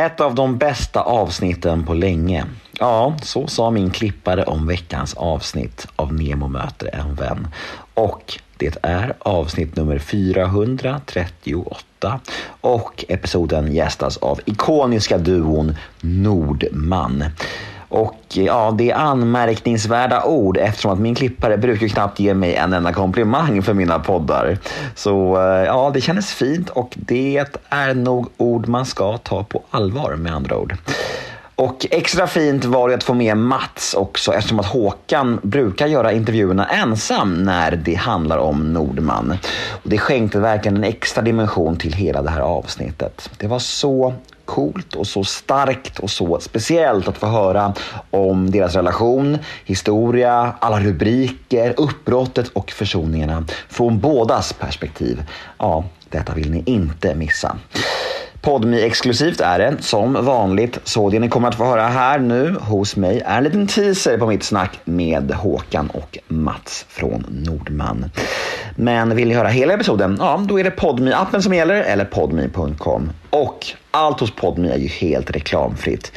Ett av de bästa avsnitten på länge. Ja, så sa min klippare om veckans avsnitt av Nemo möter en vän. Och det är avsnitt nummer 438 och episoden gästas av ikoniska duon Nordman. Och eh, ja, det är anmärkningsvärda ord eftersom att min klippare brukar knappt ge mig en enda komplimang för mina poddar. Så eh, ja, det kändes fint och det är nog ord man ska ta på allvar med andra ord. Och extra fint var det att få med Mats också eftersom att Håkan brukar göra intervjuerna ensam när det handlar om Nordman. Och det skänkte verkligen en extra dimension till hela det här avsnittet. Det var så coolt och så starkt och så speciellt att få höra om deras relation, historia, alla rubriker, uppbrottet och försoningarna från bådas perspektiv. Ja, detta vill ni inte missa podmi exklusivt är det som vanligt. Så det ni kommer att få höra här nu hos mig är en liten teaser på mitt snack med Håkan och Mats från Nordman. Men vill ni höra hela episoden? Ja, då är det podmi appen som gäller eller podmi.com. Och allt hos Podmi är ju helt reklamfritt.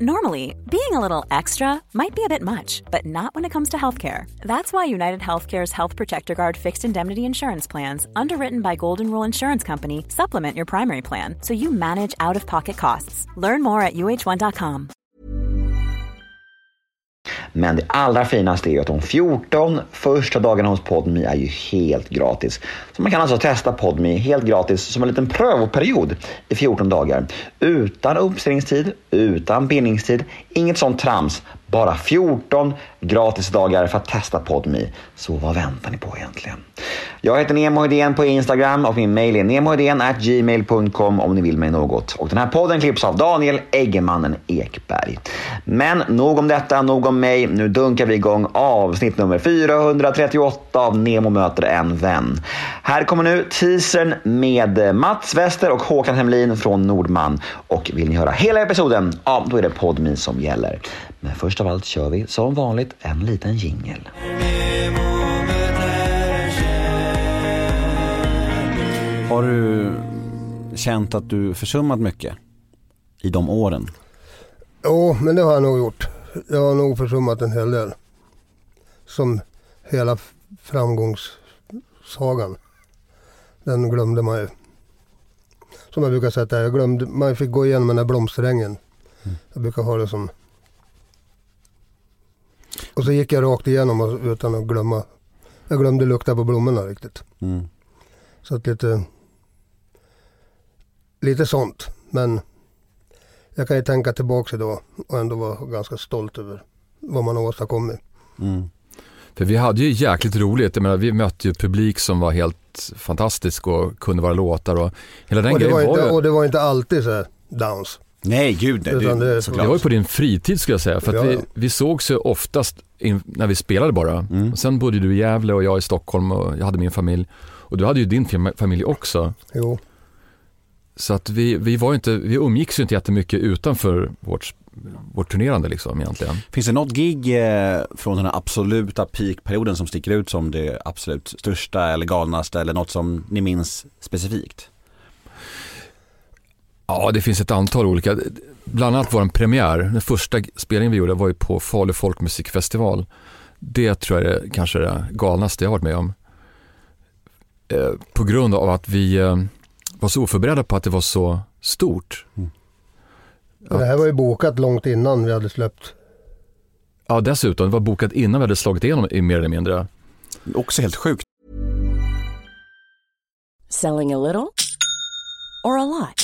Normally, being a little extra might be a bit much, but not when it comes to healthcare. That's why United Healthcare's Health Protector Guard fixed indemnity insurance plans, underwritten by Golden Rule Insurance Company, supplement your primary plan so you manage out of pocket costs. Learn more at uh1.com. Men det allra finaste är ju att de 14 första dagarna hos Podmi är ju helt gratis. Så man kan alltså testa Podmi helt gratis som en liten prövoperiod i 14 dagar. Utan uppsägningstid, utan bindningstid, inget sånt trams. Bara 14 gratisdagar för att testa PodMe. Så vad väntar ni på egentligen? Jag heter Nemo Hedén på Instagram och min mail är gmail.com om ni vill mig något. Och den här podden klipps av Daniel Eggemannen Ekberg. Men nog om detta, nog om mig. Nu dunkar vi igång avsnitt nummer 438 av Nemo möter en vän. Här kommer nu teasern med Mats Wester och Håkan Hemlin från Nordman. Och vill ni höra hela episoden, ja då är det PodMe som gäller. Men först av allt kör vi som vanligt en liten jingel. Har du känt att du försummat mycket i de åren? Jo, men det har jag nog gjort. Jag har nog försummat en hel del. Som hela framgångssagan. Den glömde man ju. Som jag brukar säga, jag glömde, man fick gå igenom den där blomsterängen. Mm. Jag brukar ha det som... Och så gick jag rakt igenom utan att glömma. Jag glömde lukta på blommorna riktigt. Mm. Så att lite... Lite sånt. Men jag kan ju tänka tillbaka idag och ändå vara ganska stolt över vad man har åstadkommit. Mm. För vi hade ju jäkligt roligt. Jag menar, vi mötte ju publik som var helt fantastisk och kunde våra låtar och hela den och grejen var, inte, var ju... Och det var inte alltid så downs. Nej, gud nej. Utan Det, det- såklart. Det var ju på din fritid skulle jag säga. För att Ja, vi, ja. vi sågs ju oftast in, när vi spelade bara. Mm. Och sen bodde du i Gävle och jag i Stockholm och jag hade min familj. Och du hade ju din fam- familj också. Jo. Så att vi, vi, var ju inte, vi umgicks ju inte jättemycket utanför vårt, vårt turnerande liksom egentligen. Finns det något gig eh, från den här absoluta peakperioden som sticker ut som det absolut största eller galnaste eller något som ni minns specifikt? Ja, det finns ett antal olika. Bland annat vår premiär, den första spelningen vi gjorde var ju på Falu folkmusikfestival. Det tror jag är kanske det galnaste jag har varit med om. Eh, på grund av att vi eh, var så oförberedda på att det var så stort. Och Det här var ju bokat långt innan vi hade släppt. Ja, dessutom, det var bokat innan vi hade slagit igenom i mer eller mindre. Också helt sjukt. Selling a little or a lot?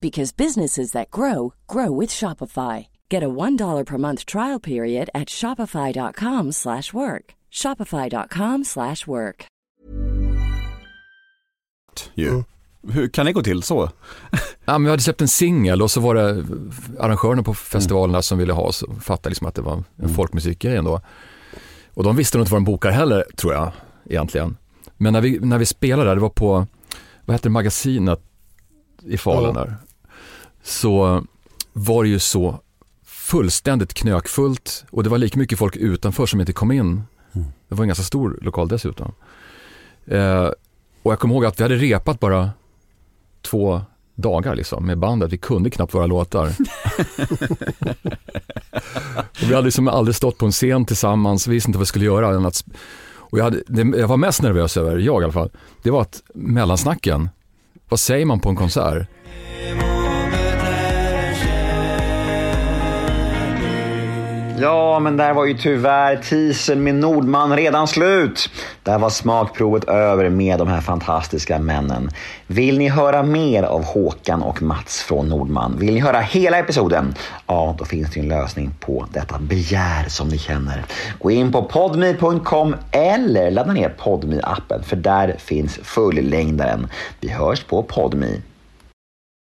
because businesses that grow grow with Shopify. Get a $1 per month trial period at shopify.com/work. slash work. shopify.com/work. slash work. Ju. Mm. hur kan det gå till så? Ja, men vi hade släppt en singel och så var det arrangörerna på festivalerna som ville ha oss och fattade liksom att det var en Mm. folkmusikgrej ändå. Och de visste nog inte vad de bokar heller, tror jag, egentligen. Men när vi, när vi spelade där, det var på, vad hette det, magasinet i Falun Ja. där. Så var det ju så fullständigt knökfullt och det var lika mycket folk utanför som inte kom in. Det var en ganska stor lokal dessutom. Eh, och jag kommer ihåg att vi hade repat bara två dagar liksom med bandet. Vi kunde knappt våra låtar. vi hade liksom aldrig stått på en scen tillsammans, vi visste inte vad vi skulle göra. Att, och jag, hade, det jag var mest nervös över, jag i alla fall, det var att mellansnacken, vad säger man på en konsert? Ja, men där var ju tyvärr teasern med Nordman redan slut. Där var smakprovet över med de här fantastiska männen. Vill ni höra mer av Håkan och Mats från Nordman? Vill ni höra hela episoden? Ja, då finns det en lösning på detta begär som ni känner. Gå in på podme.com eller ladda ner podme appen för där finns fullängdaren. Vi hörs på podme.